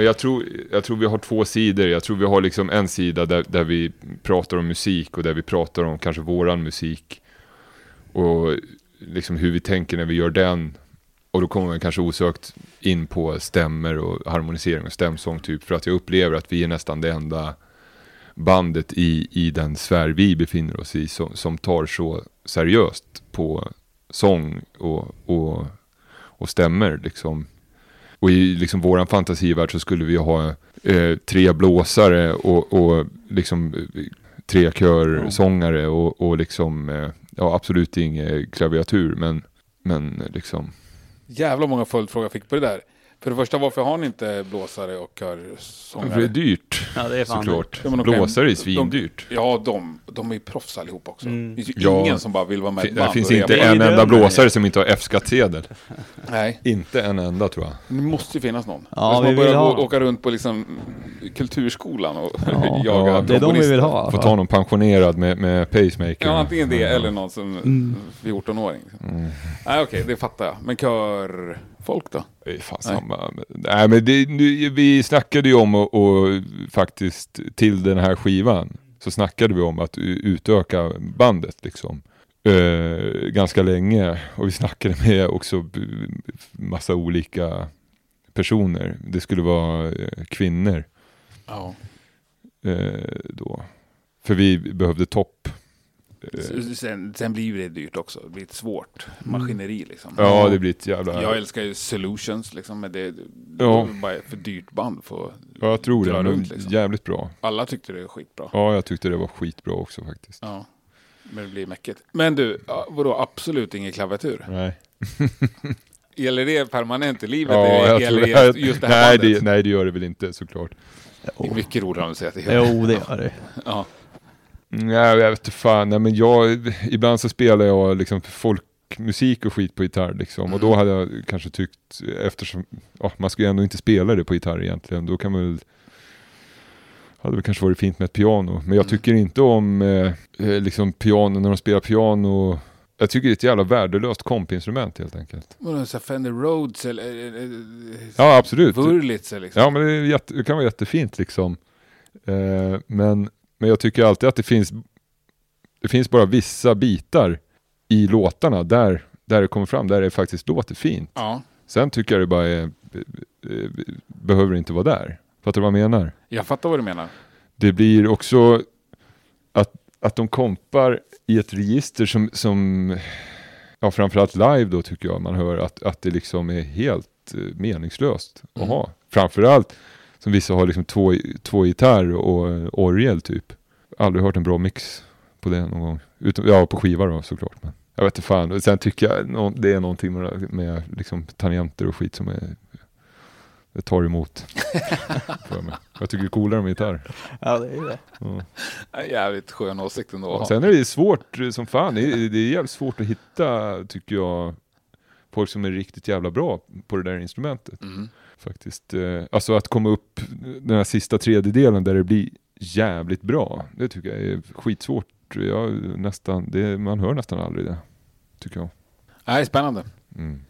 Men jag tror, jag tror vi har två sidor. Jag tror vi har liksom en sida där, där vi pratar om musik och där vi pratar om kanske våran musik. Och liksom hur vi tänker när vi gör den. Och då kommer man kanske osökt in på stämmer och harmonisering och stämsång typ. För att jag upplever att vi är nästan det enda bandet i, i den sfär vi befinner oss i som, som tar så seriöst på sång och, och, och stämmer liksom. Och i liksom våran fantasivärld så skulle vi ha eh, tre blåsare och, och liksom eh, tre körsångare och, och liksom, eh, ja absolut ingen klaviatur men, men liksom. Jävla många följdfrågor jag fick på det där. För det första, varför har ni inte blåsare och körsångare? För det är dyrt. Ja, det är fan såklart. Okej. Blåsare är De- svindyrt. Ja, de, de är ju proffs allihop också. Mm. Det finns ju Ja. ingen som bara vill vara med i Det finns inte en enda blåsare som inte har F-skattsedel. Nej, Inte en enda tror jag. det måste ju finnas någon. Ja, vi börjat vill ha. gå, åka runt på liksom kulturskolan och Ja. jaga Ja, Det är de vi vill ha. Får ta någon pensionerad med, med pacemaker. Ja, antingen det eller någon som Mm. 14-åring. Mm. Nej, okej, det fattar jag. Men körfolk då? Fan Nej. samma. Nej men det, nu, vi snackade ju om och, och faktiskt till den här skivan så snackade vi om att utöka bandet liksom. Eh, ganska länge och vi snackade med också massa olika personer. Det skulle vara eh, kvinnor Ja. eh, då. För vi behövde topp. Eh, Sen, sen blir det dyrt också. Det blir ett svårt maskineri liksom. ja det blir ett jävla... Jag älskar ju Solutions liksom, men det, det Ja. är bara för dyrt band för Ja, jag tror det. runt, liksom. Jävligt bra. Alla tyckte det var skitbra. Ja, jag tyckte det var skitbra också faktiskt. Ja. Men det blir mäckigt. Men du, vadå absolut ingen klaviatur? Nej. Gäller det permanent i livet? Ja, eller jag gäller tror, det just, det här nej, bandet? det, nej, det gör det väl inte såklart. Det är mycket roligare om du säger att det gör Jo, det gör det. Ja. Nej, jag vet inte fan. Nej, men jag, ibland så spelar jag liksom folkmusik och skit på gitarr liksom. Och då hade jag kanske tyckt, eftersom ja, man ska ju ändå inte spela det på gitarr egentligen, då kan man väl hade väl kanske varit fint med ett piano. Men jag tycker inte om eh, eh, liksom piano, när de spelar piano. Jag tycker det är ett jävla värdelöst kompinstrument helt enkelt. Vadå, Fender Rhodes eller Ja, absolut. Wurlitzer liksom? Ja, men det, är jätte, det kan vara jättefint liksom. Eh, men, men jag tycker alltid att det finns, det finns bara vissa bitar i låtarna där, där det kommer fram, där det faktiskt låter fint. Ja. Sen tycker jag det bara är, eh, behöver inte vara där. Fattar du vad jag menar? Jag fattar vad du menar. Det blir också att, att de kompar i ett register som, som ja, framförallt live då tycker jag man hör att, att det liksom är helt eh, meningslöst att Mm. ha. Framförallt som vissa har liksom två, två gitarr och orgel typ. Aldrig hört en bra mix på det någon gång. Utom, ja, på skiva då såklart. Men Jag vet inte fan. Sen tycker jag det är någonting med, med liksom tangenter och skit som är det tar emot. för mig. Jag tycker det är coolare med gitarr. Ja, det är det. Ja, Jävligt skön åsikt ändå. Och sen är det svårt eh, som fan. Det är, det är jävligt svårt att hitta, tycker jag, folk som är riktigt jävla bra på det där instrumentet. Mm. Faktiskt. Eh, Alltså att komma upp den här sista tredjedelen där det blir jävligt bra. Det tycker jag är skitsvårt. Jag nästan, det, man hör nästan aldrig det. Tycker jag. Nej, spännande. Mm.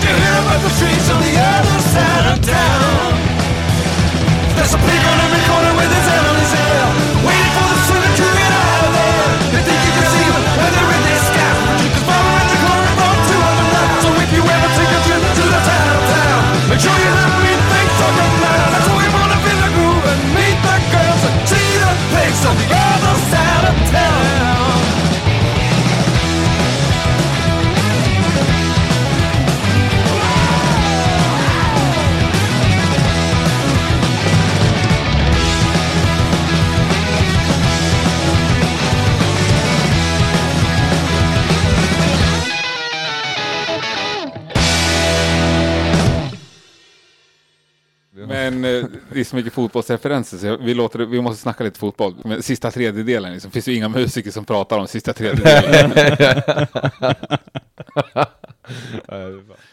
Did you hear about the streets on the other side of town? There's a pig on every corner with his head on Men eh, det är så mycket fotbollsreferenser så vi, låter, det- vi måste snacka lite fotboll. Men sista tredjedelen, liksom, finns ju inga musiker som pratar om sista tredjedelen.